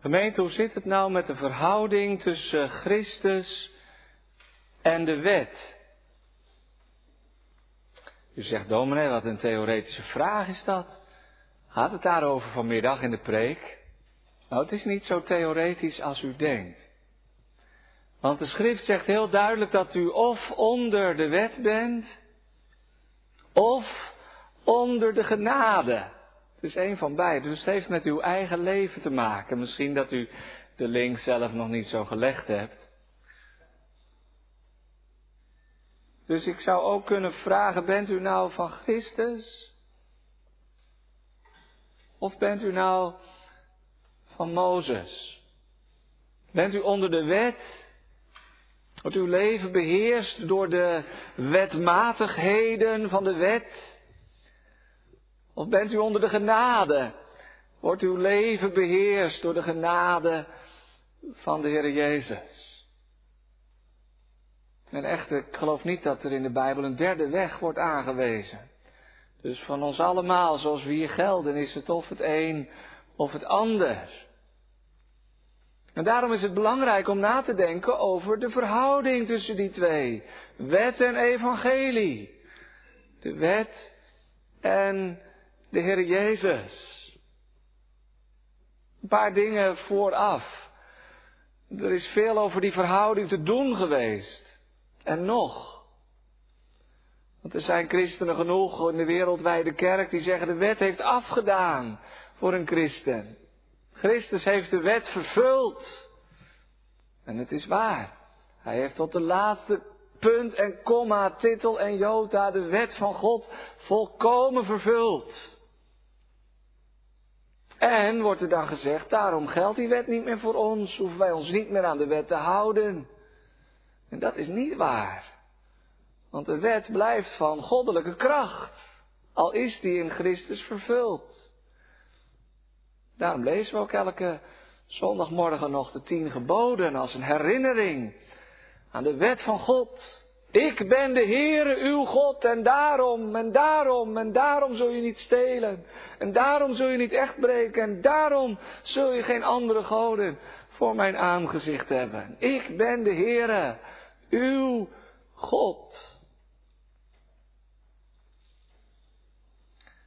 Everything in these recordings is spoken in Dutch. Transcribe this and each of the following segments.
Gemeente, hoe zit het nou met de verhouding tussen Christus en de wet? U zegt, dominee, wat een theoretische vraag is dat. Gaat het daarover vanmiddag in de preek? Nou, het is niet zo theoretisch als u denkt. Want de schrift zegt heel duidelijk dat u of onder de wet bent, of onder de genade. Het is een van beide. Dus het heeft met uw eigen leven te maken. Misschien dat u de link zelf nog niet zo gelegd hebt. Dus ik zou ook kunnen vragen, bent u nou van Christus? Of bent u nou van Mozes? Bent u onder de wet? Wordt uw leven beheerst door de wetmatigheden van de wet? Of bent u onder de genade? Wordt uw leven beheerst door de genade van de Heer Jezus? En echt, ik geloof niet dat er in de Bijbel een derde weg wordt aangewezen. Dus van ons allemaal, zoals we hier gelden, is het of het een of het ander. En daarom is het belangrijk om na te denken over de verhouding tussen die twee. Wet en evangelie. De wet en de Heer Jezus. Een paar dingen vooraf. Er is veel over die verhouding te doen geweest. En nog. Want er zijn christenen genoeg in de wereldwijde kerk die zeggen de wet heeft afgedaan voor een christen. Christus heeft de wet vervuld. En het is waar. Hij heeft tot de laatste punt en komma, titel en jota de wet van God volkomen vervuld. En wordt er dan gezegd, daarom geldt die wet niet meer voor ons, hoeven wij ons niet meer aan de wet te houden. En dat is niet waar. Want de wet blijft van goddelijke kracht, al is die in Christus vervuld. Daarom lezen we ook elke zondagmorgen nog de tien geboden als een herinnering aan de wet van God. Ik ben de Heere uw God en daarom en daarom en daarom zul je niet stelen. En daarom zul je niet echt breken en daarom zul je geen andere goden voor mijn aangezicht hebben. Ik ben de Heere, uw God.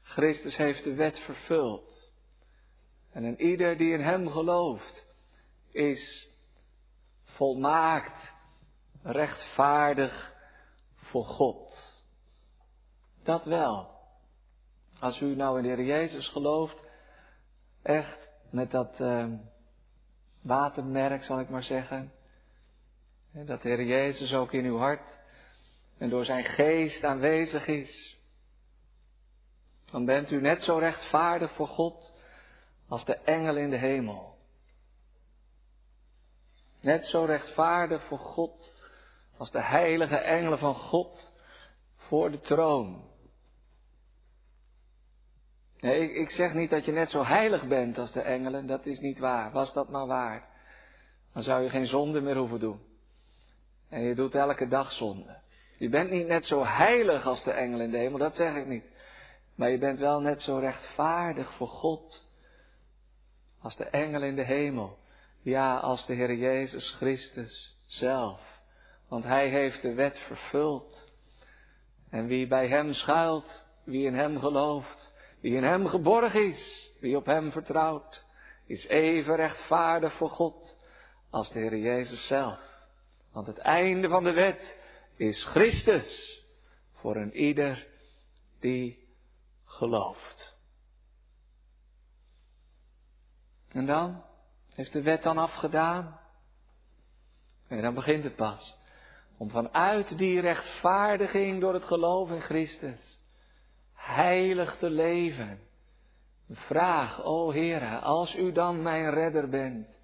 Christus heeft de wet vervuld. En een ieder die in hem gelooft is volmaakt, rechtvaardig voor God. Dat wel. Als u nou in de Heer Jezus gelooft, echt met dat uh, watermerk zal ik maar zeggen, dat de Heer Jezus ook in uw hart en door zijn geest aanwezig is, dan bent u net zo rechtvaardig voor God als de engel in de hemel. Net zo rechtvaardig voor God als de heilige engelen van God voor de troon. Nee, ik, zeg niet dat je net zo heilig bent als de engelen, dat is niet waar. Was dat maar waar, dan zou je geen zonde meer hoeven doen. En je doet elke dag zonde. Je bent niet net zo heilig als de engelen in de hemel, dat zeg ik niet. Maar je bent wel net zo rechtvaardig voor God als de engelen in de hemel. Ja, als de Heer Jezus Christus zelf. Want hij heeft de wet vervuld. En wie bij hem schuilt, wie in hem gelooft, wie in hem geborgen is, wie op hem vertrouwt, is even rechtvaardig voor God als de Heer Jezus zelf. Want het einde van de wet is Christus voor een ieder die gelooft. En dan heeft de wet dan afgedaan. En dan begint het pas. Om vanuit die rechtvaardiging door het geloof in Christus heilig te leven. Vraag, o Heere, als u dan mijn redder bent,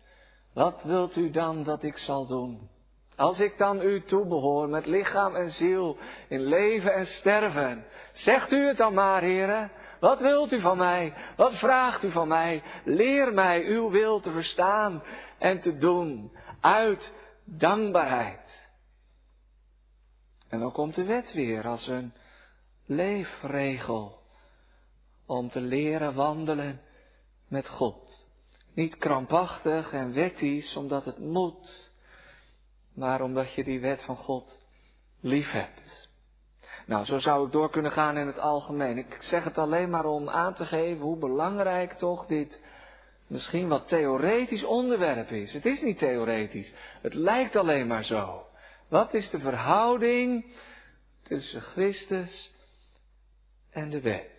wat wilt u dan dat ik zal doen? Als ik dan u toebehoor met lichaam en ziel, in leven en sterven, zegt u het dan maar, Heere. Wat wilt u van mij? Wat vraagt u van mij? Leer mij uw wil te verstaan en te doen uit dankbaarheid. En dan komt de wet weer als een leefregel om te leren wandelen met God. Niet krampachtig en wettisch omdat het moet, maar omdat je die wet van God lief hebt. Nou, zo zou ik door kunnen gaan in het algemeen. Ik zeg het alleen maar om aan te geven hoe belangrijk toch dit misschien wat theoretisch onderwerp is. Het is niet theoretisch, het lijkt alleen maar zo. Wat is de verhouding tussen Christus en de wet?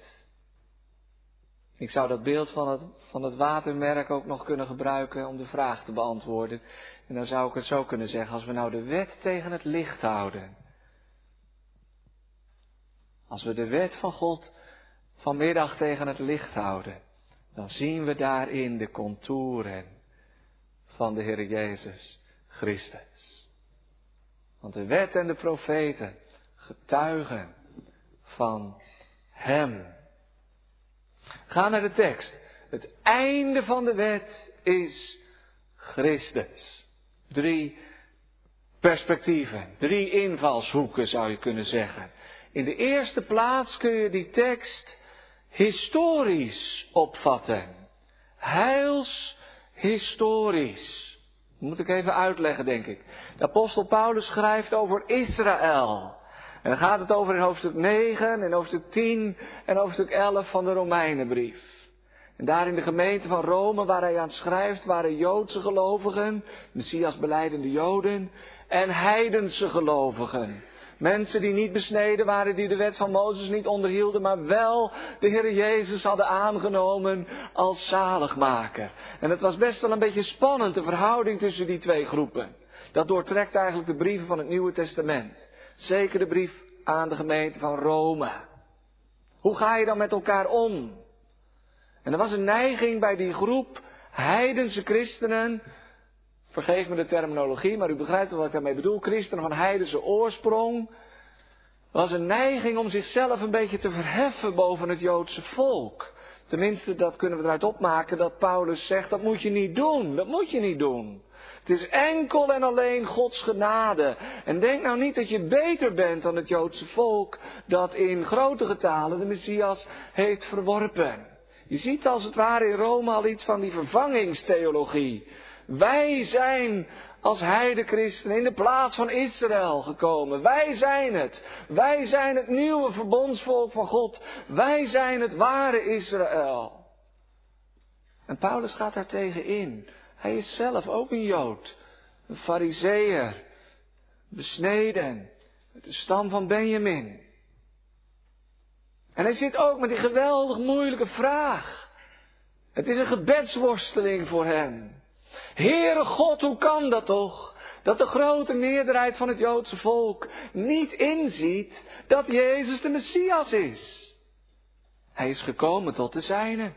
Ik zou dat beeld van het, van het watermerk ook nog kunnen gebruiken om de vraag te beantwoorden. En dan zou ik het zo kunnen zeggen, als we nou de wet tegen het licht houden. Als we de wet van God vanmiddag tegen het licht houden, dan zien we daarin de contouren van de Heer Jezus Christus. Want de wet en de profeten getuigen van Hem. Ga naar de tekst. Het einde van de wet is Christus. Drie perspectieven, drie invalshoeken zou je kunnen zeggen. In de eerste plaats kun je die tekst historisch opvatten. Heils historisch. Dat moet ik even uitleggen, denk ik. De apostel Paulus schrijft over Israël. En dan gaat het over in hoofdstuk 9, in hoofdstuk 10 en hoofdstuk 11 van de Romeinenbrief. En daar in de gemeente van Rome, waar hij aan schrijft, waren Joodse gelovigen, Messias beleidende Joden, en heidense gelovigen. Mensen die niet besneden waren, die de wet van Mozes niet onderhielden, maar wel de Heer Jezus hadden aangenomen als zaligmaker. En het was best wel een beetje spannend, de verhouding tussen die twee groepen. Dat doortrekt eigenlijk de brieven van het Nieuwe Testament. Zeker de brief aan de gemeente van Rome. Hoe ga je dan met elkaar om? En er was een neiging bij die groep heidense christenen vergeef me de terminologie, maar u begrijpt wat ik daarmee bedoel, christenen van heidense oorsprong, was een neiging om zichzelf een beetje te verheffen boven het Joodse volk. Tenminste, dat kunnen we eruit opmaken dat Paulus zegt, dat moet je niet doen, dat moet je niet doen. Het is enkel en alleen Gods genade. En denk nou niet dat je beter bent dan het Joodse volk dat in grote getalen de Messias heeft verworpen. Je ziet als het ware in Rome al iets van die vervangingstheologie. Wij zijn als heidenchristenen in de plaats van Israël gekomen. Wij zijn het. Wij zijn het nieuwe verbondsvolk van God. Wij zijn het ware Israël. En Paulus gaat daar tegen in. Hij is zelf ook een Jood. Een fariseer. Besneden. Met de stam van Benjamin. En hij zit ook met die geweldig moeilijke vraag. Het is een gebedsworsteling voor hem. Heere God, hoe kan dat toch? Dat de grote meerderheid van het Joodse volk niet inziet dat Jezus de Messias is. Hij is gekomen tot de zijnen.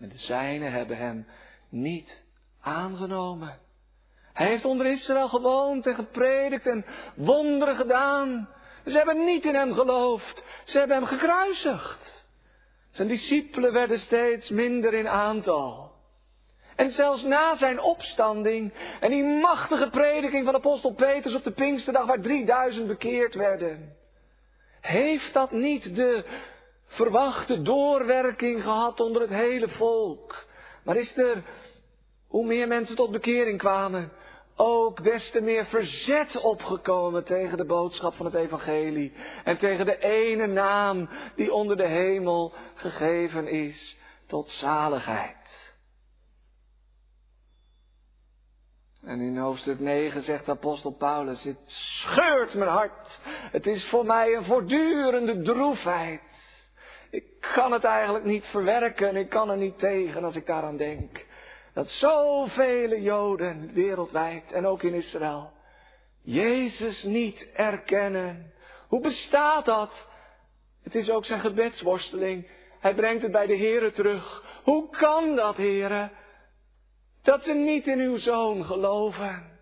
En de zijnen hebben hem niet aangenomen. Hij heeft onder Israël gewoond en gepredikt en wonderen gedaan. Ze hebben niet in hem geloofd. Ze hebben hem gekruisigd. Zijn discipelen werden steeds minder in aantal. En zelfs na zijn opstanding en die machtige prediking van apostel Petrus op de Pinksterdag waar 3000 bekeerd werden. Heeft dat niet de verwachte doorwerking gehad onder het hele volk? Maar is er, hoe meer mensen tot bekering kwamen, ook des te meer verzet opgekomen tegen de boodschap van het evangelie en tegen de ene naam die onder de hemel gegeven is tot zaligheid. En in hoofdstuk 9 zegt apostel Paulus, het scheurt mijn hart. Het is voor mij een voortdurende droefheid. Ik kan het eigenlijk niet verwerken, ik kan er niet tegen als ik daaraan denk. Dat zoveel Joden wereldwijd en ook in Israël Jezus niet erkennen. Hoe bestaat dat? Het is ook zijn gebedsworsteling. Hij brengt het bij de Here terug. Hoe kan dat, Here? Dat ze niet in uw zoon geloven.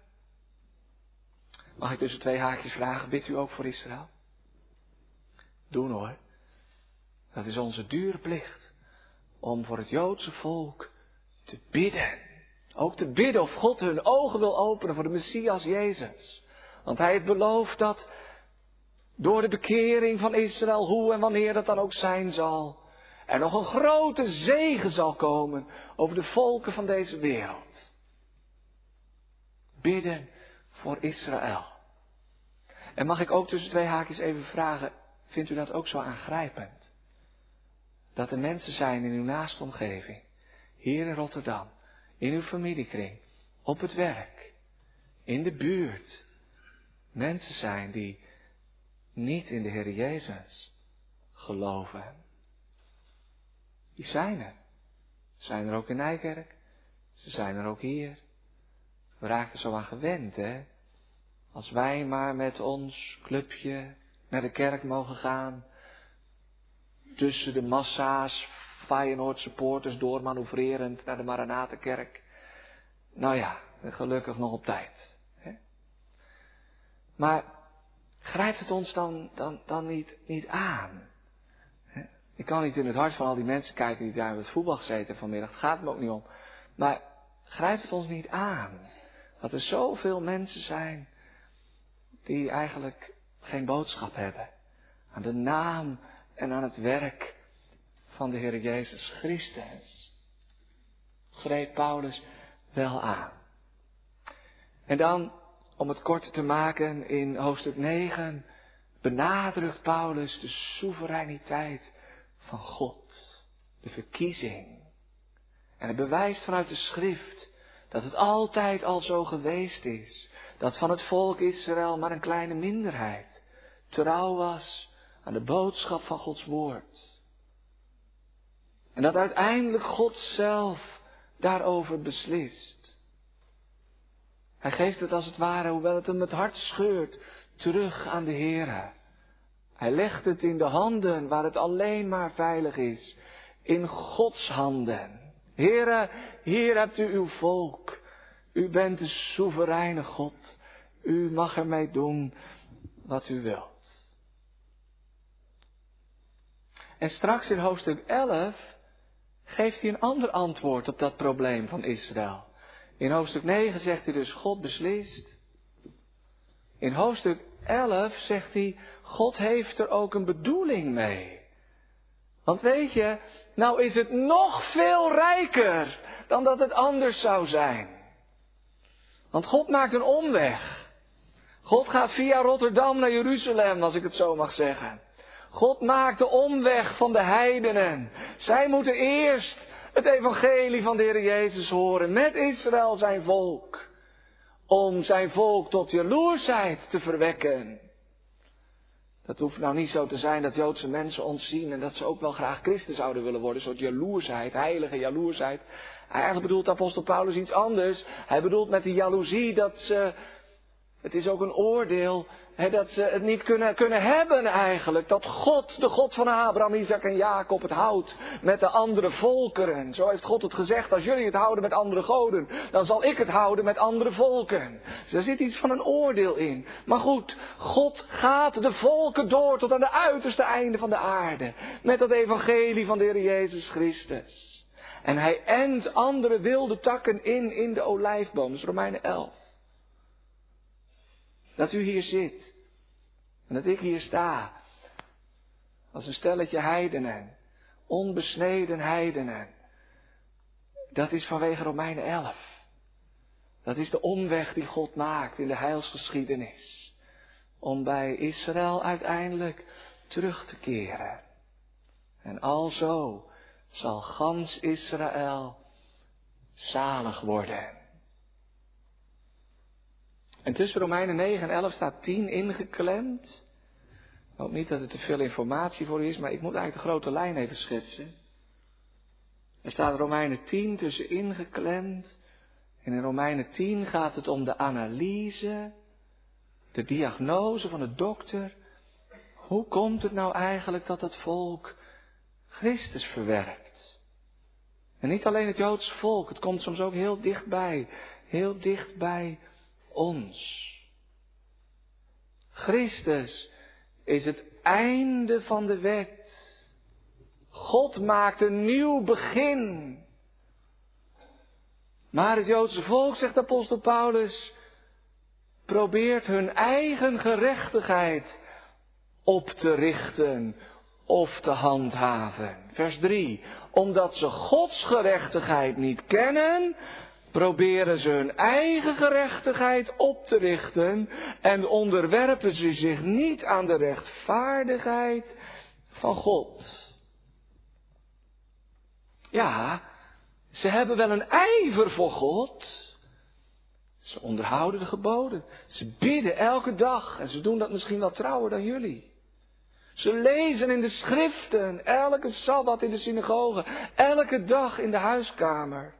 Mag ik tussen twee haakjes vragen, bidt u ook voor Israël? Doen hoor. Dat is onze dure plicht. Om voor het Joodse volk te bidden. Ook te bidden of God hun ogen wil openen voor de Messias Jezus. Want hij heeft beloofd dat door de bekering van Israël, hoe en wanneer dat dan ook zijn zal, er nog een grote zegen zal komen over de volken van deze wereld. Bidden voor Israël. En mag ik ook tussen twee haakjes even vragen, vindt u dat ook zo aangrijpend? Dat er mensen zijn in uw naaste omgeving, hier in Rotterdam, in uw familiekring, op het werk, in de buurt, mensen zijn die niet in de Heer Jezus geloven. Die zijn er. Ze zijn er ook in Nijkerk. Ze zijn er ook hier. We raken zo aan gewend, hè? Als wij maar met ons clubje naar de kerk mogen gaan. Tussen de massa's Feyenoord supporters doormanoeuvrerend naar de Maranatenkerk. Nou ja, gelukkig nog op tijd. Hè? Maar grijpt het ons dan, dan, dan niet, niet aan? Ik kan niet in het hart van al die mensen kijken die daar met het voetbal gezeten vanmiddag. Het gaat me ook niet om. Maar grijpt het ons niet aan? Dat er zoveel mensen zijn die eigenlijk geen boodschap hebben. Aan de naam en aan het werk van de Heer Jezus Christus. Greep Paulus wel aan. En dan, om het kort te maken, in hoofdstuk 9 benadrukt Paulus de soevereiniteit van God. De verkiezing. En het bewijst vanuit de schrift dat het altijd al zo geweest is. Dat van het volk Israël maar een kleine minderheid trouw was aan de boodschap van Gods woord. En dat uiteindelijk God zelf daarover beslist. Hij geeft het als het ware, hoewel het hem het hart scheurt, terug aan de Heer. Hij legt het in de handen waar het alleen maar veilig is. In Gods handen. Here, hier hebt u uw volk. U bent de soevereine God. U mag ermee doen wat u wilt. En straks in hoofdstuk 11 geeft hij een ander antwoord op dat probleem van Israël. In hoofdstuk 9 zegt hij dus, God beslist. In hoofdstuk 11 zegt hij, God heeft er ook een bedoeling mee. Want weet je, nou is het nog veel rijker dan dat het anders zou zijn. Want God maakt een omweg. God gaat via Rotterdam naar Jeruzalem, als ik het zo mag zeggen. God maakt de omweg van de heidenen. Zij moeten eerst het evangelie van de Heer Jezus horen met Israël zijn volk om zijn volk tot jaloersheid te verwekken. Dat hoeft nou niet zo te zijn dat Joodse mensen ons zien en dat ze ook wel graag christen zouden willen worden. Een soort jaloersheid, heilige jaloersheid. Eigenlijk bedoelt apostel Paulus iets anders. Hij bedoelt met die jaloezie dat ze, het is ook een oordeel dat ze het niet kunnen, kunnen hebben eigenlijk. Dat God, de God van Abraham, Isaac en Jacob, het houdt met de andere volkeren. Zo heeft God het gezegd, als jullie het houden met andere goden, dan zal ik het houden met andere volken. Dus er zit iets van een oordeel in. Maar goed, God gaat de volken door tot aan de uiterste einde van de aarde. Met dat evangelie van de Heer Jezus Christus. En hij endt andere wilde takken in, in de olijfboom. Dat is Romeinen 11. Dat u hier zit. En dat ik hier sta. Als een stelletje heidenen. Onbesneden heidenen. Dat is vanwege Romeinen 11. Dat is de omweg die God maakt in de heilsgeschiedenis. Om bij Israël uiteindelijk terug te keren. En alzo zal gans Israël zalig worden. En tussen Romeinen 9 en 11 staat 10 ingeklemd. Ik hoop niet dat het te veel informatie voor u is, maar ik moet eigenlijk de grote lijn even schetsen. Er staat Romeinen 10 tussen ingeklemd. En in Romeinen 10 gaat het om de analyse, de diagnose van de dokter. Hoe komt het nou eigenlijk dat het volk Christus verwerpt? En niet alleen het Joodse volk, het komt soms ook heel dichtbij, heel dichtbij ons. Christus is het einde van de wet. God maakt een nieuw begin. Maar het Joodse volk, zegt apostel Paulus, probeert hun eigen gerechtigheid op te richten of te handhaven. Vers 3. Omdat ze Gods gerechtigheid niet kennen, proberen ze hun eigen gerechtigheid op te richten en onderwerpen ze zich niet aan de rechtvaardigheid van God. Ja, ze hebben wel een ijver voor God. Ze onderhouden de geboden. Ze bidden elke dag en ze doen dat misschien wel trouwer dan jullie. Ze lezen in de schriften, elke sabbat in de synagoge, elke dag in de huiskamer.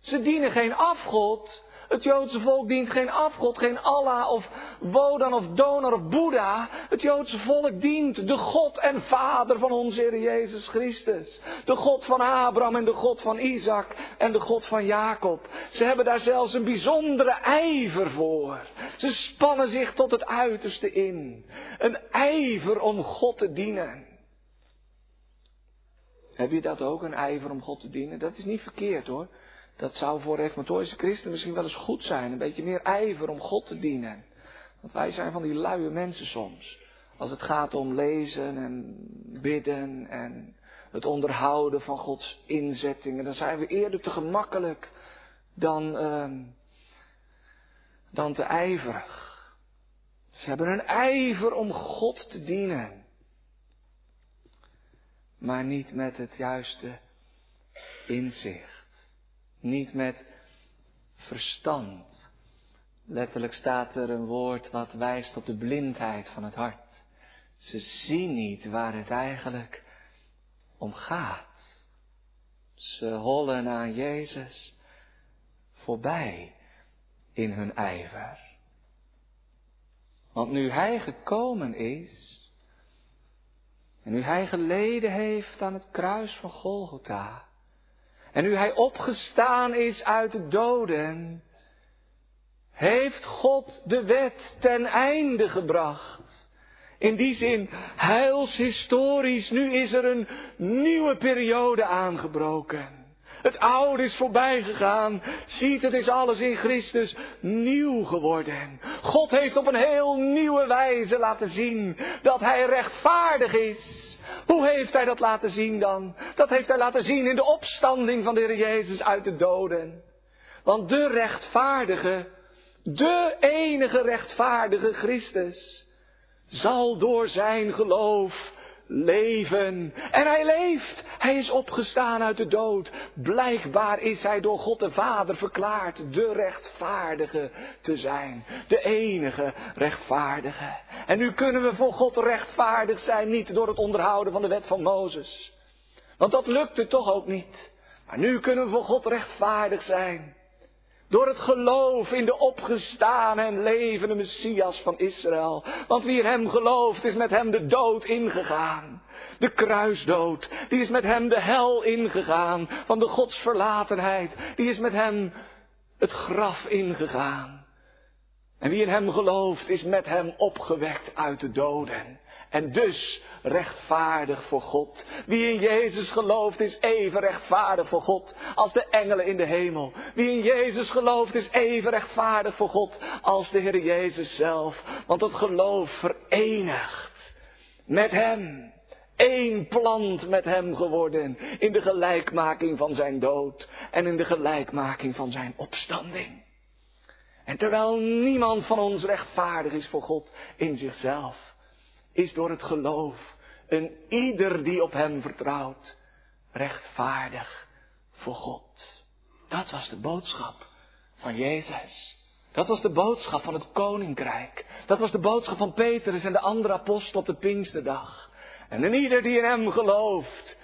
Ze dienen geen afgod. Het Joodse volk dient geen afgod, geen Allah of Wodan of Donar of Boeddha. Het Joodse volk dient de God en Vader van onze Heer Jezus Christus. De God van Abraham en de God van Isaac en de God van Jacob. Ze hebben daar zelfs een bijzondere ijver voor. Ze spannen zich tot het uiterste in. Een ijver om God te dienen. Heb je dat ook, een ijver om God te dienen? Dat is niet verkeerd hoor. Dat zou voor reformatorische christenen misschien wel eens goed zijn. Een beetje meer ijver om God te dienen. Want wij zijn van die luie mensen soms. Als het gaat om lezen en bidden en het onderhouden van Gods inzettingen. Dan zijn we eerder te gemakkelijk dan, uh, dan te ijverig. Ze hebben een ijver om God te dienen. Maar niet met het juiste inzicht. Niet met verstand. Letterlijk staat er een woord wat wijst op de blindheid van het hart. Ze zien niet waar het eigenlijk om gaat. Ze hollen aan Jezus voorbij in hun ijver. Want nu Hij gekomen is, en nu Hij geleden heeft aan het kruis van Golgotha, en nu hij opgestaan is uit de doden, heeft God de wet ten einde gebracht. In die zin, heilshistorisch, nu is er een nieuwe periode aangebroken. Het oude is voorbij gegaan. Ziet, het is alles in Christus nieuw geworden. God heeft op een heel nieuwe wijze laten zien dat Hij rechtvaardig is. Hoe heeft hij dat laten zien dan? Dat heeft hij laten zien in de opstanding van de Heer Jezus uit de doden. Want de rechtvaardige, de enige rechtvaardige Christus, zal door zijn geloof leven. En hij leeft. Hij is opgestaan uit de dood. Blijkbaar is hij door God de Vader verklaard de rechtvaardige te zijn. De enige rechtvaardige. En nu kunnen we voor God rechtvaardig zijn, niet door het onderhouden van de wet van Mozes. Want dat lukte toch ook niet. Maar nu kunnen we voor God rechtvaardig zijn. Door het geloof in de opgestane en levende Messias van Israël. Want wie in hem gelooft is met hem de dood ingegaan. De kruisdood, die is met hem de hel ingegaan van de godsverlatenheid. Die is met hem het graf ingegaan. En wie in hem gelooft is met hem opgewekt uit de doden. En dus rechtvaardig voor God. Wie in Jezus gelooft is even rechtvaardig voor God als de engelen in de hemel. Wie in Jezus gelooft is even rechtvaardig voor God als de Heer Jezus zelf. Want het geloof verenigt met Hem. Eén plant met Hem geworden in de gelijkmaking van Zijn dood en in de gelijkmaking van Zijn opstanding. En terwijl niemand van ons rechtvaardig is voor God in zichzelf, is door het geloof een ieder die op hem vertrouwt rechtvaardig voor God. Dat was de boodschap van Jezus. Dat was de boodschap van het koninkrijk. Dat was de boodschap van Petrus en de andere apostel op de Pinksterdag. En een ieder die in hem gelooft,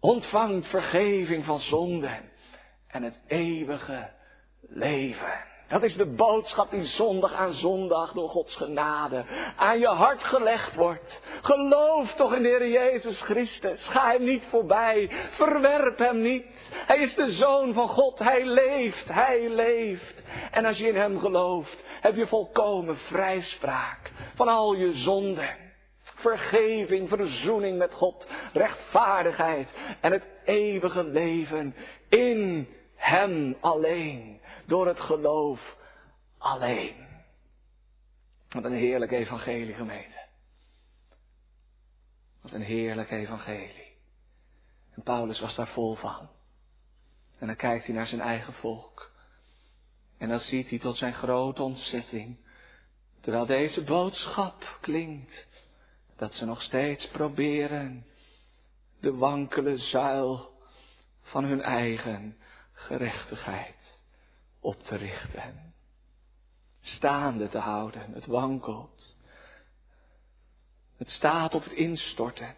ontvangt vergeving van zonden en het eeuwige leven. Dat is de boodschap die zondag aan zondag door Gods genade aan je hart gelegd wordt. Geloof toch in de Heer Jezus Christus. Ga hem niet voorbij. Verwerp hem niet. Hij is de Zoon van God. Hij leeft. Hij leeft. En als je in hem gelooft, heb je volkomen vrijspraak van al je zonden. Vergeving, verzoening met God, rechtvaardigheid en het eeuwige leven in Hem alleen door het geloof alleen. Wat een heerlijk evangelie gemeente. Wat een heerlijk evangelie. En Paulus was daar vol van. En dan kijkt hij naar zijn eigen volk. En dan ziet hij tot zijn grote ontzetting, terwijl deze boodschap klinkt, dat ze nog steeds proberen de wankele zuil van hun eigen gerechtigheid op te richten. Staande te houden, het wankelt. Het staat op het instorten.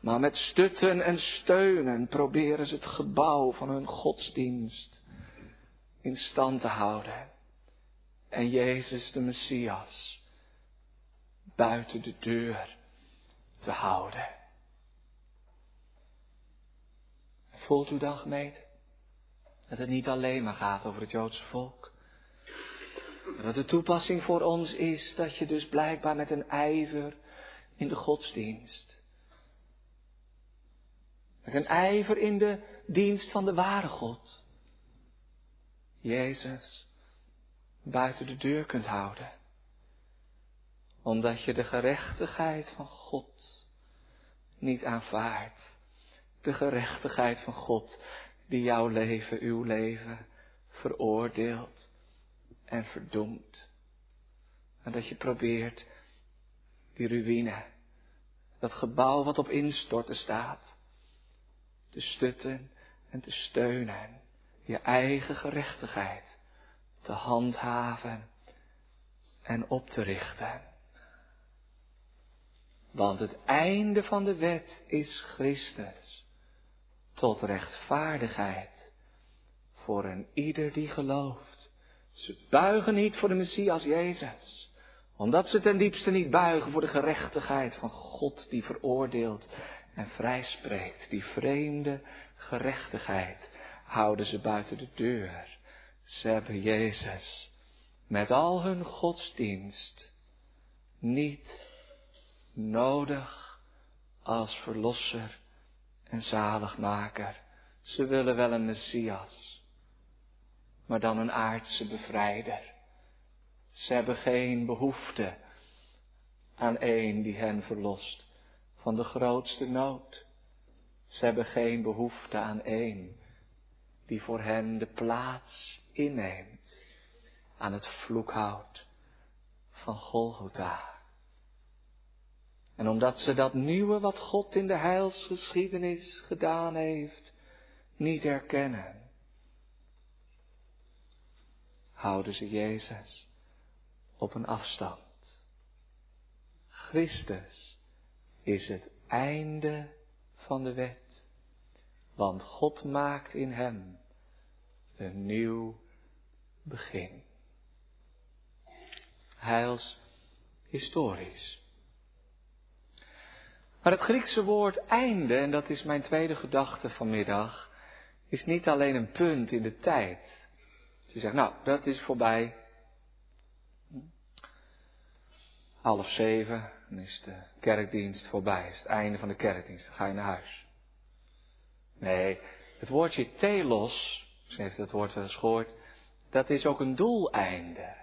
Maar met stutten en steunen proberen ze het gebouw van hun godsdienst in stand te houden. En Jezus de Messias buiten de deur te houden. Voelt u dan gemeente dat het niet alleen maar gaat over het Joodse volk? Dat de toepassing voor ons is dat je dus blijkbaar met een ijver in de godsdienst. Met een ijver in de dienst van de ware God. Jezus buiten de deur kunt houden. Omdat je de gerechtigheid van God niet aanvaardt. De gerechtigheid van God die jouw leven, uw leven veroordeelt en verdoemt. En dat je probeert die ruïne, dat gebouw wat op instorten staat, te stutten en te steunen je eigen gerechtigheid te handhaven en op te richten. Want het einde van de wet is Christus tot rechtvaardigheid voor een ieder die gelooft. Ze buigen niet voor de Messias Jezus, omdat ze ten diepste niet buigen voor de gerechtigheid van God die veroordeelt en vrijspreekt, die vreemde gerechtigheid houden ze buiten de deur. Ze hebben Jezus met al hun godsdienst niet nodig als verlosser en zaligmaker. Ze willen wel een Messias, maar dan een aardse bevrijder. Ze hebben geen behoefte aan een die hen verlost van de grootste nood. Ze hebben geen behoefte aan een die voor hen de plaats inneemt aan het vloekhout van Golgotha. En omdat ze dat nieuwe wat God in de heilsgeschiedenis gedaan heeft, niet erkennen, houden ze Jezus op een afstand. Christus is het einde van de wet. Want God maakt in hem een nieuw begin. Heils historisch. Maar het Griekse woord einde, en dat is mijn tweede gedachte vanmiddag, is niet alleen een punt in de tijd. Je zegt, nou, dat is voorbij. Half zeven, dan is de kerkdienst voorbij, is het einde van de kerkdienst, dan ga je naar huis. Nee, het woordje telos, ze heeft het woord wel eens gehoord, dat is ook een doeleinde.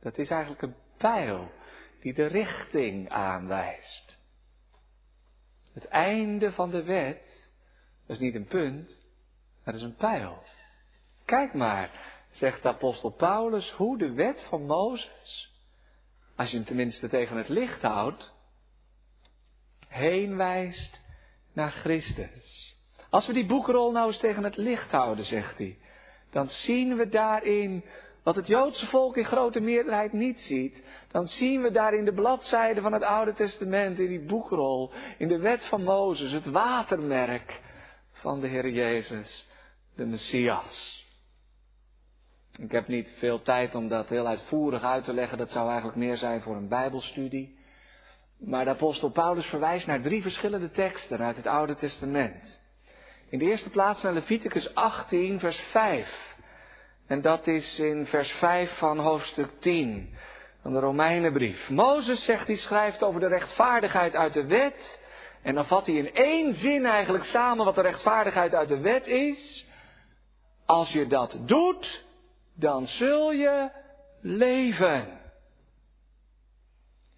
Dat is eigenlijk een pijl die de richting aanwijst. Het einde van de wet, is niet een punt, dat is een pijl. Kijk maar, zegt de apostel Paulus, hoe de wet van Mozes, als je hem tenminste tegen het licht houdt, heen wijst naar Christus. Als we die boekrol nou eens tegen het licht houden, zegt hij, dan zien we daarin wat het Joodse volk in grote meerderheid niet ziet. Dan zien we daarin de bladzijden van het Oude Testament, in die boekrol, in de wet van Mozes, het watermerk van de Heer Jezus, de Messias. Ik heb niet veel tijd om dat heel uitvoerig uit te leggen, dat zou eigenlijk meer zijn voor een Bijbelstudie. Maar de apostel Paulus verwijst naar drie verschillende teksten uit het Oude Testament. In de eerste plaats naar Leviticus 18, vers 5. En dat is in vers 5 van hoofdstuk 10 van de Romeinenbrief. Mozes zegt, hij schrijft over de rechtvaardigheid uit de wet. En dan vat hij in één zin eigenlijk samen wat de rechtvaardigheid uit de wet is. Als je dat doet, dan zul je leven.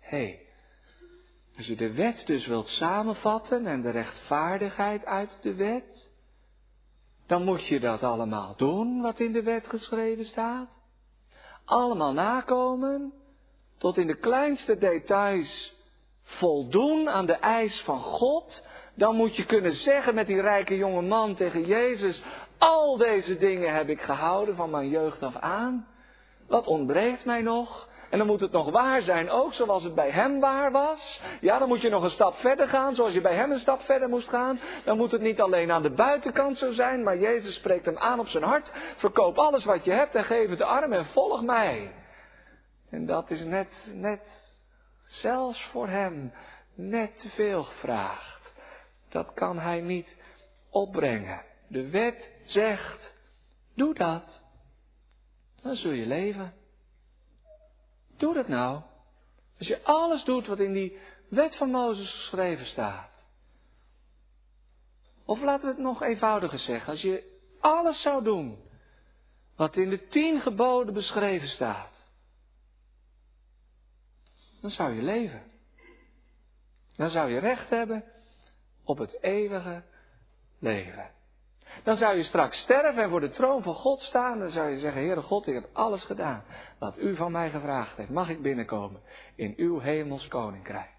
Hé, hey, Als je de wet dus wilt samenvatten en de rechtvaardigheid uit de wet, dan moet je dat allemaal doen wat in de wet geschreven staat. Allemaal nakomen, tot in de kleinste details voldoen aan de eis van God. Dan moet je kunnen zeggen met die rijke jonge man tegen Jezus, al deze dingen heb ik gehouden van mijn jeugd af aan. Wat ontbreekt mij nog? En dan moet het nog waar zijn, ook zoals het bij hem waar was. Ja, dan moet je nog een stap verder gaan, zoals je bij hem een stap verder moest gaan. Dan moet het niet alleen aan de buitenkant zo zijn, maar Jezus spreekt hem aan op zijn hart. Verkoop alles wat je hebt en geef het de arm en volg mij. En dat is net, net, zelfs voor hem, net te veel gevraagd. Dat kan hij niet opbrengen. De wet zegt, doe dat. Dan zul je leven. Doe dat nou. Als je alles doet wat in die wet van Mozes geschreven staat. Of laten we het nog eenvoudiger zeggen. Als je alles zou doen wat in de tien geboden beschreven staat. Dan zou je leven. Dan zou je recht hebben op het eeuwige leven. Dan zou je straks sterven en voor de troon van God staan. Dan zou je zeggen, Heere God, ik heb alles gedaan wat u van mij gevraagd heeft. Mag ik binnenkomen in uw hemels koninkrijk?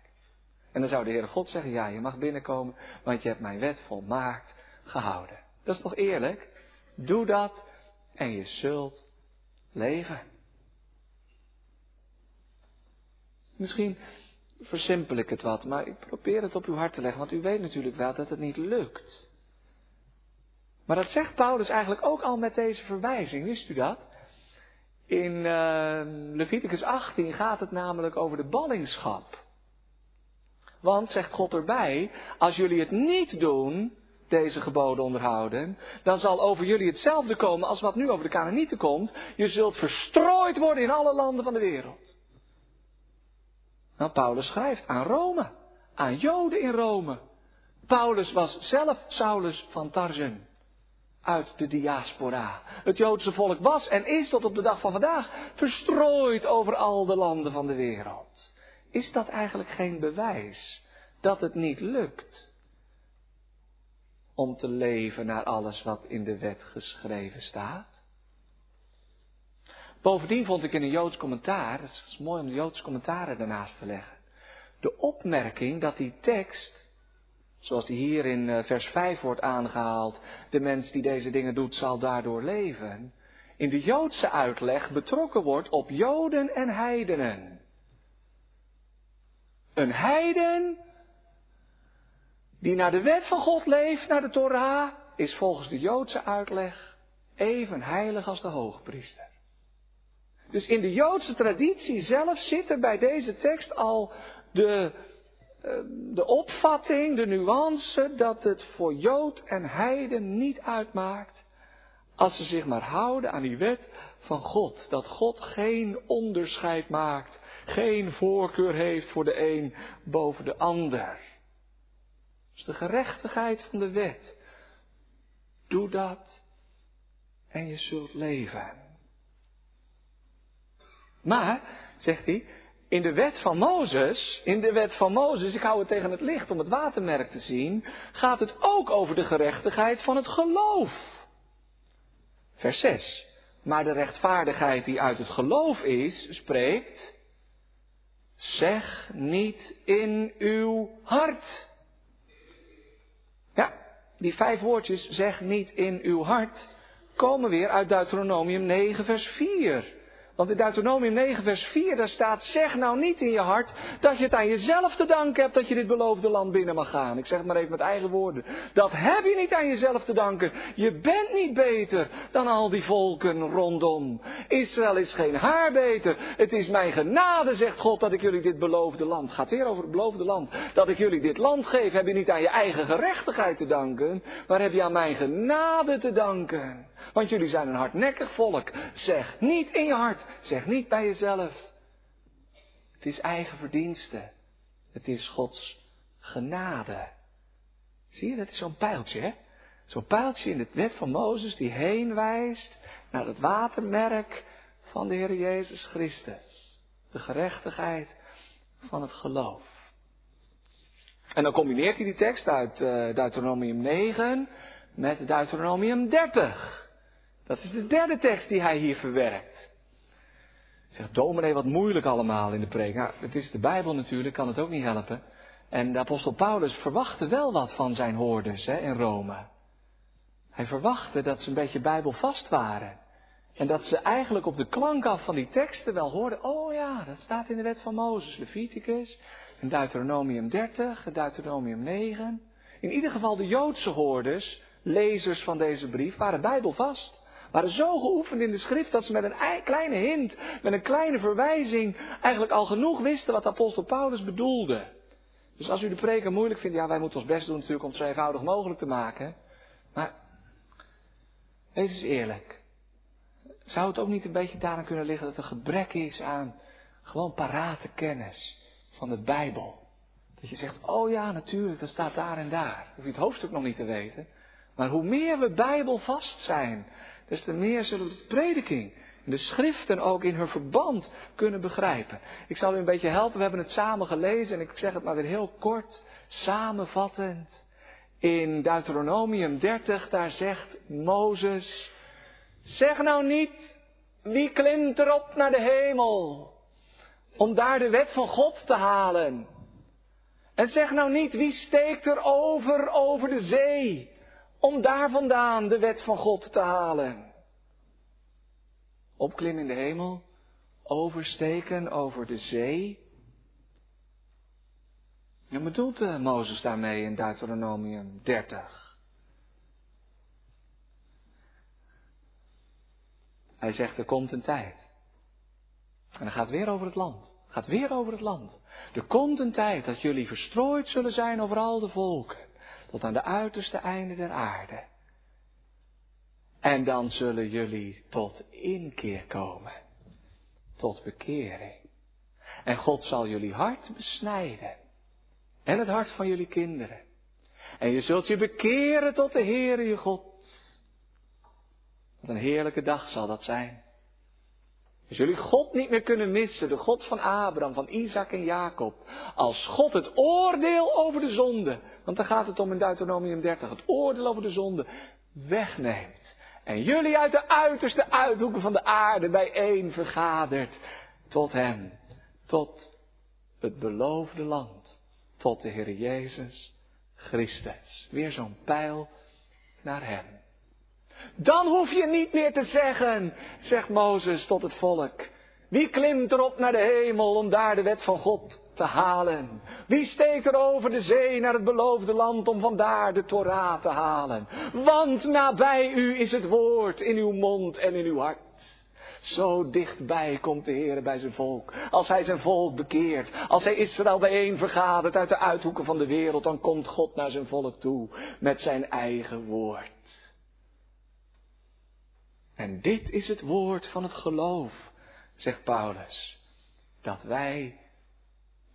En dan zou de Heere God zeggen, ja, je mag binnenkomen, want je hebt mijn wet volmaakt gehouden. Dat is toch eerlijk? Doe dat en je zult leven. Misschien versimpel ik het wat, maar ik probeer het op uw hart te leggen, want u weet natuurlijk wel dat het niet lukt. Maar dat zegt Paulus eigenlijk ook al met deze verwijzing, wist u dat? In uh, Leviticus 18 gaat het namelijk over de ballingschap. Want, zegt God erbij, als jullie het niet doen, deze geboden onderhouden, dan zal over jullie hetzelfde komen als wat nu over de Canaanieten komt. Je zult verstrooid worden in alle landen van de wereld. Nou, Paulus schrijft aan Rome, aan Joden in Rome. Paulus was zelf Saulus van Tarsen uit de diaspora. Het Joodse volk was en is tot op de dag van vandaag verstrooid over al de landen van de wereld. Is dat eigenlijk geen bewijs dat het niet lukt om te leven naar alles wat in de wet geschreven staat? Bovendien vond ik in een Joods commentaar, het is mooi om de Joods commentaren daarnaast te leggen, de opmerking dat die tekst Zoals die hier in eh, vers 5 wordt aangehaald. De mens die deze dingen doet zal daardoor leven. In de Joodse uitleg betrokken wordt op Joden en heidenen. Een heiden die naar de wet van God leeft, naar de Torah, is volgens de Joodse uitleg even heilig als de hoogpriester. Dus in de Joodse traditie zelf zit er bij deze tekst al de de opvatting, de nuance dat het voor Jood en Heiden niet uitmaakt als ze zich maar houden aan die wet van God. Dat God geen onderscheid maakt, geen voorkeur heeft voor de een boven de ander. Dus de gerechtigheid van de wet. Doe dat en je zult leven. Maar, zegt hij, in de wet van Mozes, in de wet van Mozes, ik hou het tegen het licht om het watermerk te zien, gaat het ook over de gerechtigheid van het geloof. Vers 6. Maar de rechtvaardigheid die uit het geloof is, spreekt, zeg niet in uw hart. Ja, die vijf woordjes, zeg niet in uw hart, komen weer uit Deuteronomium 9, vers 4. Want in Deuteronomium 9, vers 4, daar staat: Zeg nou niet in je hart dat je het aan jezelf te danken hebt dat je dit beloofde land binnen mag gaan. Ik zeg het maar even met eigen woorden. Dat heb je niet aan jezelf te danken. Je bent niet beter dan al die volken rondom. Israël is geen haar beter. Het is mijn genade, zegt God, dat ik jullie dit beloofde land. Gaat weer over het beloofde land. Dat ik jullie dit land geef, heb je niet aan je eigen gerechtigheid te danken, maar heb je aan mijn genade te danken. Want jullie zijn een hardnekkig volk. Zeg niet in je hart, zeg niet bij jezelf. Het is eigen verdienste. Het is Gods genade. Zie je, dat is zo'n pijltje, hè? Zo'n pijltje in de wet van Mozes die heen wijst naar het watermerk van de Heer Jezus Christus. De gerechtigheid van het geloof. En dan combineert hij die tekst uit uh, Deuteronomium 9 met Deuteronomium 30. Dat is de derde tekst die hij hier verwerkt. Zegt dominee, wat moeilijk allemaal in de preek. Nou, het is de Bijbel natuurlijk, kan het ook niet helpen. En de apostel Paulus verwachtte wel wat van zijn hoorders hè, in Rome. Hij verwachtte dat ze een beetje bijbelvast waren. En dat ze eigenlijk op de klank af van die teksten wel hoorden, oh ja, dat staat in de wet van Mozes, Leviticus, in Deuteronomium 30, Deuteronomium 9. In ieder geval de Joodse hoorders, lezers van deze brief, waren bijbelvast. Waren zo geoefend in de schrift dat ze met een kleine hint, met een kleine verwijzing, eigenlijk al genoeg wisten wat apostel Paulus bedoelde. Dus als u de preken moeilijk vindt, ja, wij moeten ons best doen natuurlijk om het zo eenvoudig mogelijk te maken. Maar, wees eens eerlijk. Zou het ook niet een beetje daaraan kunnen liggen dat er gebrek is aan gewoon parate kennis van de Bijbel? Dat je zegt, oh ja, natuurlijk, dat staat daar en daar. Hoef je het hoofdstuk nog niet te weten. Maar hoe meer we Bijbel vast zijn, des te meer zullen de prediking en de schriften ook in hun verband kunnen begrijpen. Ik zal u een beetje helpen, we hebben het samen gelezen en ik zeg het maar weer heel kort, samenvattend. In Deuteronomium 30, daar zegt Mozes, zeg nou niet, wie klimt erop naar de hemel, om daar de wet van God te halen. En zeg nou niet, wie steekt er over, over de zee, om daar vandaan de wet van God te halen. Opklimmen in de hemel, oversteken over de zee. En bedoelt uh, Mozes daarmee in Deuteronomium 30? Hij zegt, er komt een tijd. En dan gaat weer over het land. Gaat weer over het land. Er komt een tijd dat jullie verstrooid zullen zijn over al de volken tot aan de uiterste einde der aarde. En dan zullen jullie tot inkeer komen, tot bekering. En God zal jullie hart besnijden en het hart van jullie kinderen. En je zult je bekeren tot de Heere je God. Wat een heerlijke dag zal dat zijn. Dus jullie God niet meer kunnen missen, de God van Abraham, van Isaac en Jacob. Als God het oordeel over de zonde, want daar gaat het om in Deuteronomium 30, het oordeel over de zonde, wegneemt. En jullie uit de uiterste uithoeken van de aarde bijeen vergadert tot Hem, tot het beloofde land, tot de Heer Jezus Christus. Weer zo'n pijl naar Hem. Dan hoef je niet meer te zeggen, zegt Mozes tot het volk. Wie klimt erop naar de hemel om daar de wet van God te halen? Wie steekt er over de zee naar het beloofde land om vandaar de Torah te halen? Want nabij u is het woord in uw mond en in uw hart. Zo dichtbij komt de Heer bij zijn volk. Als hij zijn volk bekeert, als hij Israël bijeen vergadert uit de uithoeken van de wereld, dan komt God naar zijn volk toe met zijn eigen woord. En dit is het woord van het geloof, zegt Paulus, dat wij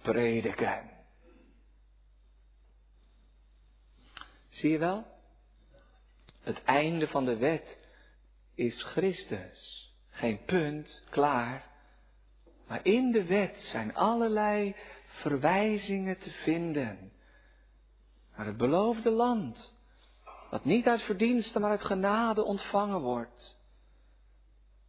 prediken. Zie je wel? Het einde van de wet is Christus. Geen punt, klaar. Maar in de wet zijn allerlei verwijzingen te vinden naar het beloofde land, dat niet uit verdiensten, maar uit genade ontvangen wordt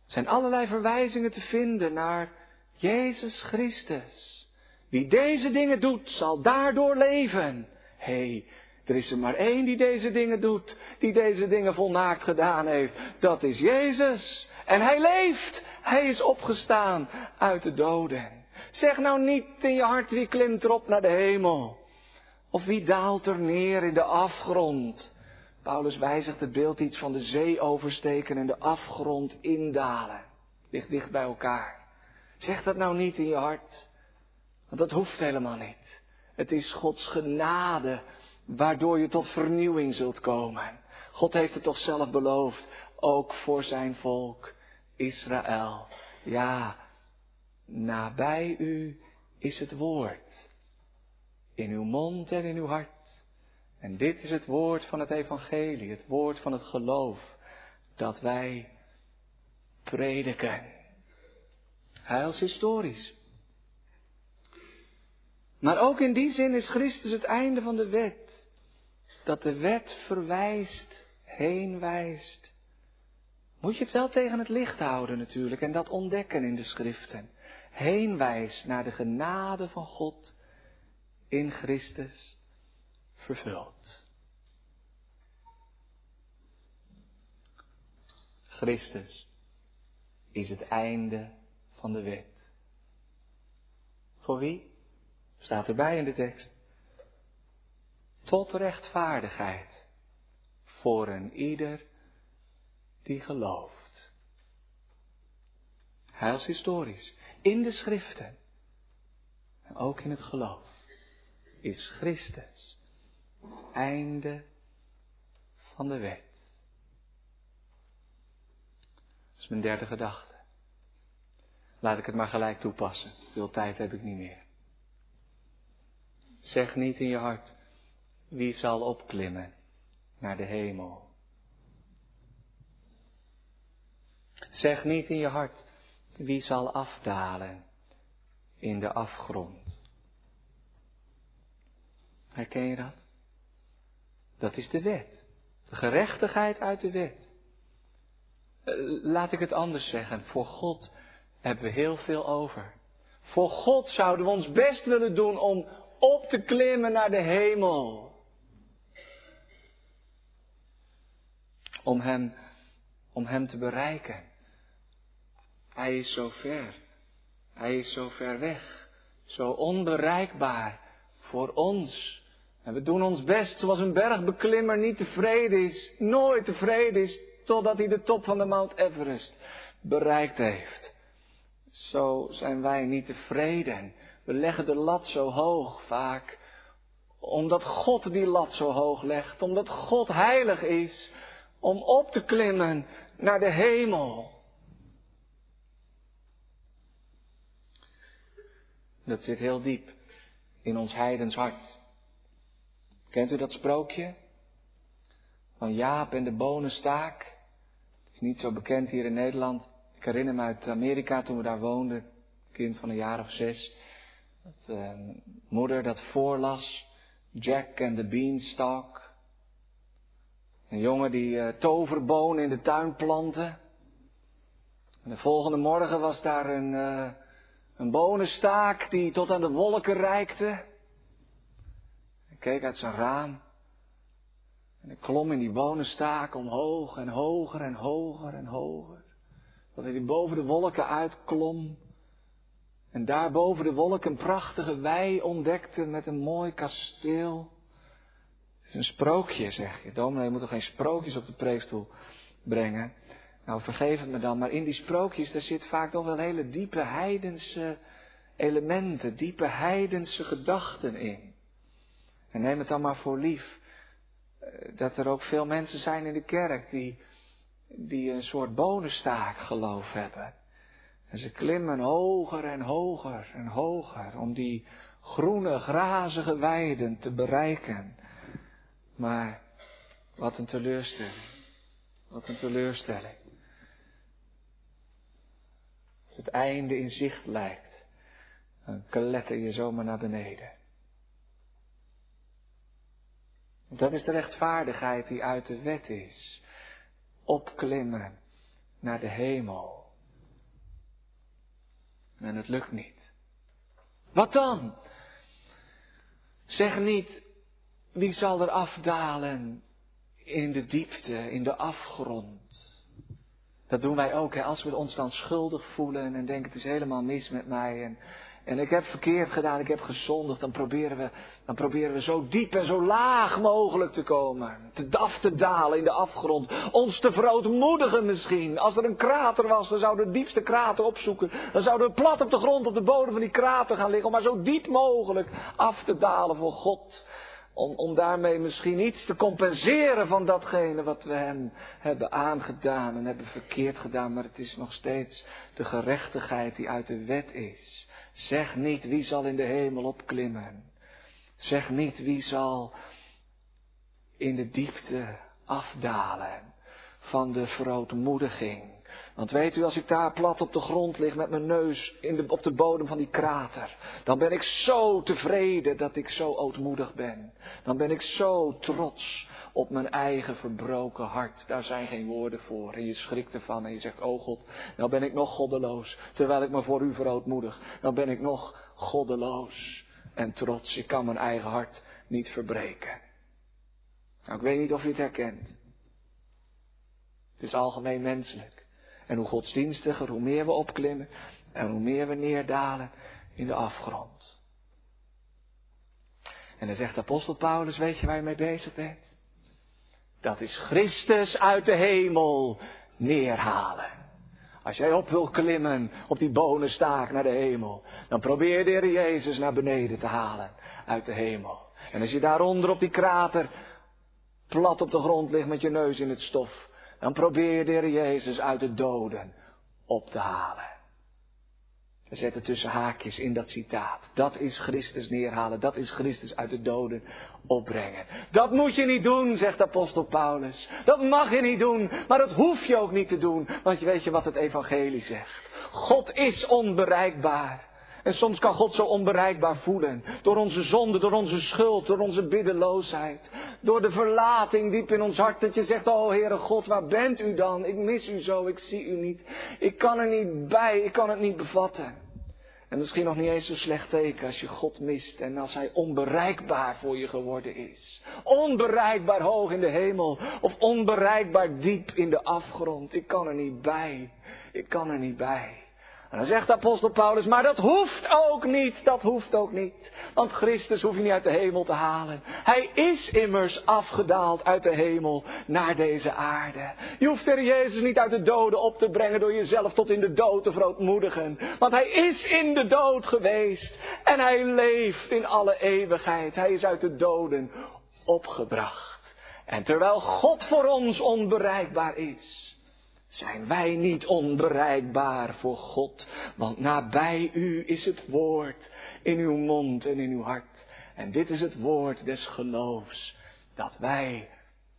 zijn allerlei verwijzingen te vinden naar Jezus Christus. Wie deze dingen doet, zal daardoor leven. Hé, hey, er is er maar één die deze dingen doet, die deze dingen volmaakt gedaan heeft. Dat is Jezus. En hij leeft. Hij is opgestaan uit de doden. Zeg nou niet in je hart wie klimt erop naar de hemel. Of wie daalt er neer in de afgrond. Paulus wijzigt het beeld iets van de zee oversteken en de afgrond indalen. Dicht dicht bij elkaar. Zeg dat nou niet in je hart. Want dat hoeft helemaal niet. Het is Gods genade waardoor je tot vernieuwing zult komen. God heeft het toch zelf beloofd, ook voor zijn volk Israël. Ja, nabij u is het woord. In uw mond en in uw hart. En dit is het woord van het evangelie, het woord van het geloof dat wij prediken. Heilshistorisch. Maar ook in die zin is Christus het einde van de wet. Dat de wet verwijst, heen wijst. Moet je het wel tegen het licht houden natuurlijk en dat ontdekken in de schriften. Heen wijst naar de genade van God in Christus vervuld. Christus is het einde van de wet. Voor wie? Staat erbij in de tekst. Tot rechtvaardigheid voor een ieder die gelooft. Heilshistorisch, in de schriften en ook in het geloof, is Christus einde van de wet. Dat is mijn derde gedachte. Laat ik het maar gelijk toepassen. Veel tijd heb ik niet meer. Zeg niet in je hart, wie zal opklimmen naar de hemel? Zeg niet in je hart, wie zal afdalen in de afgrond? Herken je dat? Dat is de wet. De gerechtigheid uit de wet. Eh, laat ik het anders zeggen. Voor God hebben we heel veel over. Voor God zouden we ons best willen doen om op te klimmen naar de hemel. Om Hem, om hem te bereiken. Hij is zo ver. Hij is zo ver weg. Zo onbereikbaar voor ons. En we doen ons best zoals een bergbeklimmer niet tevreden is, nooit tevreden is, totdat hij de top van de Mount Everest bereikt heeft. Zo zijn wij niet tevreden. We leggen de lat zo hoog vaak, omdat God die lat zo hoog legt, omdat God heilig is, om op te klimmen naar de hemel. Dat zit heel diep in ons heidens hart. Kent u dat sprookje? Van Jaap en de bonenstaak. Het is niet zo bekend hier in Nederland. Ik herinner me uit Amerika toen we daar woonden. Kind van een jaar of zes. Dat uh, moeder dat voorlas. Jack en de beanstalk. Een jongen die uh, toverbonen in de tuin plantte. En de volgende morgen was daar een, uh, een bonenstaak die tot aan de wolken reikte keek uit zijn raam. En ik klom in die bonenstaak omhoog en hoger en hoger en hoger. Dat hij boven de wolken uitklom. En daar boven de wolken een prachtige wei ontdekte met een mooi kasteel. Het is een sprookje, zeg je. Dominee, je moet toch geen sprookjes op de preekstoel brengen? Nou, vergeef het me dan, maar in die sprookjes, daar zit vaak toch wel hele diepe heidense elementen, diepe heidense gedachten in. En neem het dan maar voor lief eh, dat er ook veel mensen zijn in de kerk die, die een soort bonenstaak geloof hebben. En ze klimmen hoger en hoger en hoger om die groene, grazige weiden te bereiken. Maar wat een teleurstelling. Wat een teleurstelling. Als het einde in zicht lijkt, dan kletter je zomaar naar beneden. Dat is de rechtvaardigheid die uit de wet is. Opklimmen naar de hemel. En het lukt niet. Wat dan? Zeg niet, wie zal er afdalen in de diepte, in de afgrond? Dat doen wij ook, hè, als we ons dan schuldig voelen en denken het is helemaal mis met mij en en ik heb verkeerd gedaan, ik heb gezondigd, dan proberen we, dan proberen we zo diep en zo laag mogelijk te komen. Te af te dalen in de afgrond. Ons te verootmoedigen misschien. Als er een krater was, dan zouden we de diepste krater opzoeken. Dan zouden we plat op de grond op de bodem van die krater gaan liggen. Om maar zo diep mogelijk af te dalen voor God. Om, om daarmee misschien iets te compenseren van datgene wat we hem hebben aangedaan en hebben verkeerd gedaan. Maar het is nog steeds de gerechtigheid die uit de wet is. Zeg niet wie zal in de hemel opklimmen. Zeg niet wie zal in de diepte afdalen van de verootmoediging, Want weet u, als ik daar plat op de grond lig met mijn neus in de, op de bodem van die krater, dan ben ik zo tevreden dat ik zo ootmoedig ben. Dan ben ik zo trots op mijn eigen verbroken hart. Daar zijn geen woorden voor. En je schrikt ervan en je zegt, oh God, nou ben ik nog goddeloos. Terwijl ik me voor u verootmoedig. Nou ben ik nog goddeloos en trots. Ik kan mijn eigen hart niet verbreken. Nou, ik weet niet of je het herkent. Het is algemeen menselijk. En hoe godsdienstiger, hoe meer we opklimmen en hoe meer we neerdalen in de afgrond. En dan zegt apostel Paulus, weet je waar je mee bezig bent? Dat is Christus uit de hemel neerhalen. Als jij op wil klimmen op die bonenstaak naar de hemel, dan probeer de Jezus naar beneden te halen uit de hemel. En als je daaronder op die krater plat op de grond ligt met je neus in het stof, dan probeer de Jezus uit de doden op te halen. We zetten tussen haakjes in dat citaat. Dat is Christus neerhalen. Dat is Christus uit de doden opbrengen. Dat moet je niet doen, zegt apostel Paulus. Dat mag je niet doen. Maar dat hoef je ook niet te doen. Want je weet je wat het evangelie zegt. God is onbereikbaar. En soms kan God zo onbereikbaar voelen. Door onze zonde, door onze schuld, door onze biddeloosheid. Door de verlating diep in ons hart. Dat je zegt, oh Heere God, waar bent u dan? Ik mis u zo, ik zie u niet. Ik kan er niet bij, ik kan het niet bevatten. En misschien nog niet eens zo slecht teken als je God mist en als Hij onbereikbaar voor je geworden is. Onbereikbaar hoog in de hemel of onbereikbaar diep in de afgrond. Ik kan er niet bij. Ik kan er niet bij. En dan zegt apostel Paulus, maar dat hoeft ook niet, dat hoeft ook niet. Want Christus hoef je niet uit de hemel te halen. Hij is immers afgedaald uit de hemel naar deze aarde. Je hoeft er Jezus niet uit de doden op te brengen door jezelf tot in de dood te verootmoedigen. Want hij is in de dood geweest en hij leeft in alle eeuwigheid. Hij is uit de doden opgebracht. En terwijl God voor ons onbereikbaar is, zijn wij niet onbereikbaar voor God, want nabij u is het woord in uw mond en in uw hart. En dit is het woord des geloofs dat wij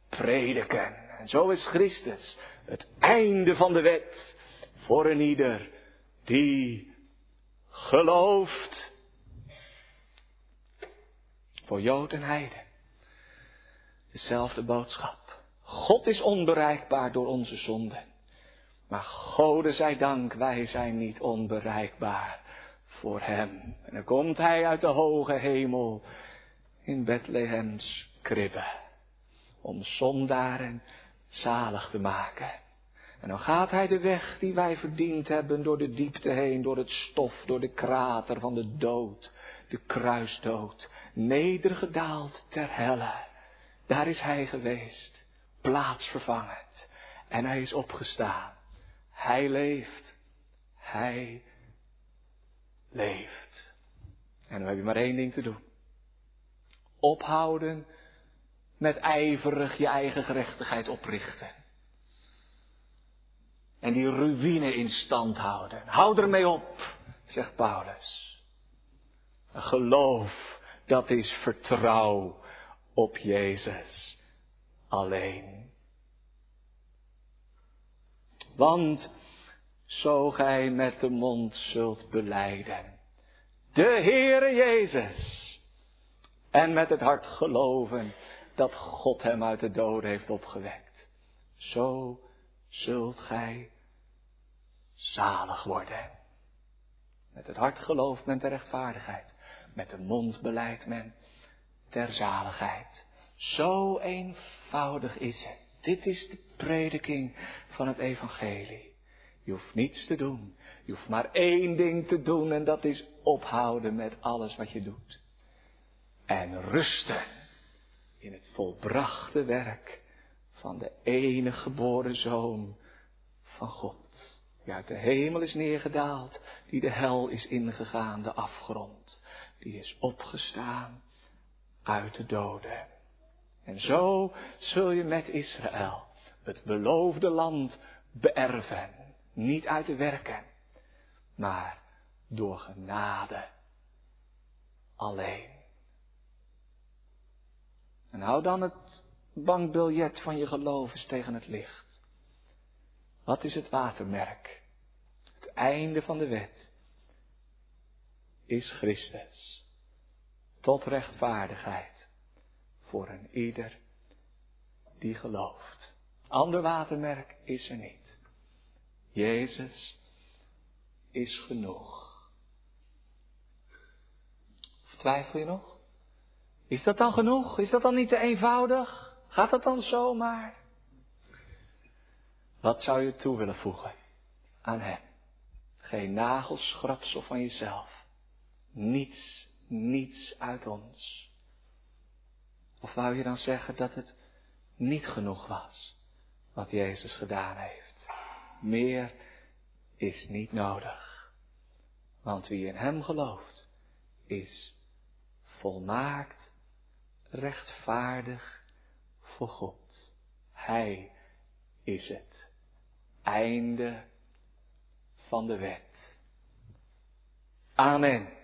prediken. En zo is Christus het einde van de wet voor een ieder die gelooft. Voor Jood en Heide. Dezelfde boodschap. God is onbereikbaar door onze zonden. Maar Gode zij dank, wij zijn niet onbereikbaar voor Hem. En dan komt Hij uit de hoge hemel in Bethlehems kribbe. Om zondaren zalig te maken. En dan gaat Hij de weg die wij verdiend hebben door de diepte heen, door het stof, door de krater van de dood, de kruisdood, nedergedaald ter helle. Daar is Hij geweest, plaatsvervangend. En Hij is opgestaan. Hij leeft. Hij leeft. En dan heb je maar één ding te doen. Ophouden met ijverig je eigen gerechtigheid oprichten. En die ruïne in stand houden. Hou ermee op, zegt Paulus. Geloof, dat is vertrouw op Jezus alleen. Want zo gij met de mond zult beleiden. De Heere Jezus. En met het hart geloven dat God hem uit de doden heeft opgewekt. Zo zult gij zalig worden. Met het hart gelooft men ter rechtvaardigheid. Met de mond beleidt men ter zaligheid. Zo eenvoudig is het. Dit is de prediking van het evangelie. Je hoeft niets te doen. Je hoeft maar één ding te doen en dat is ophouden met alles wat je doet. En rusten in het volbrachte werk van de enige geboren zoon van God. Die uit de hemel is neergedaald, die de hel is ingegaan, de afgrond. Die is opgestaan uit de doden. En zo zul je met Israël het beloofde land beërven. Niet uit de werken, maar door genade alleen. En hou dan het bankbiljet van je geloof eens tegen het licht. Wat is het watermerk? Het einde van de wet is Christus. Tot rechtvaardigheid voor een ieder die gelooft. Ander watermerk is er niet. Jezus is genoeg. Twijfel je nog? Is dat dan genoeg? Is dat dan niet te eenvoudig? Gaat dat dan zomaar? Wat zou je toe willen voegen aan Hem? Geen nagelschrapsel van jezelf. Niets, niets uit ons. Of wou je dan zeggen dat het niet genoeg was wat Jezus gedaan heeft? Meer is niet nodig. Want wie in Hem gelooft, is volmaakt rechtvaardig voor God. Hij is het einde van de wet. Amen.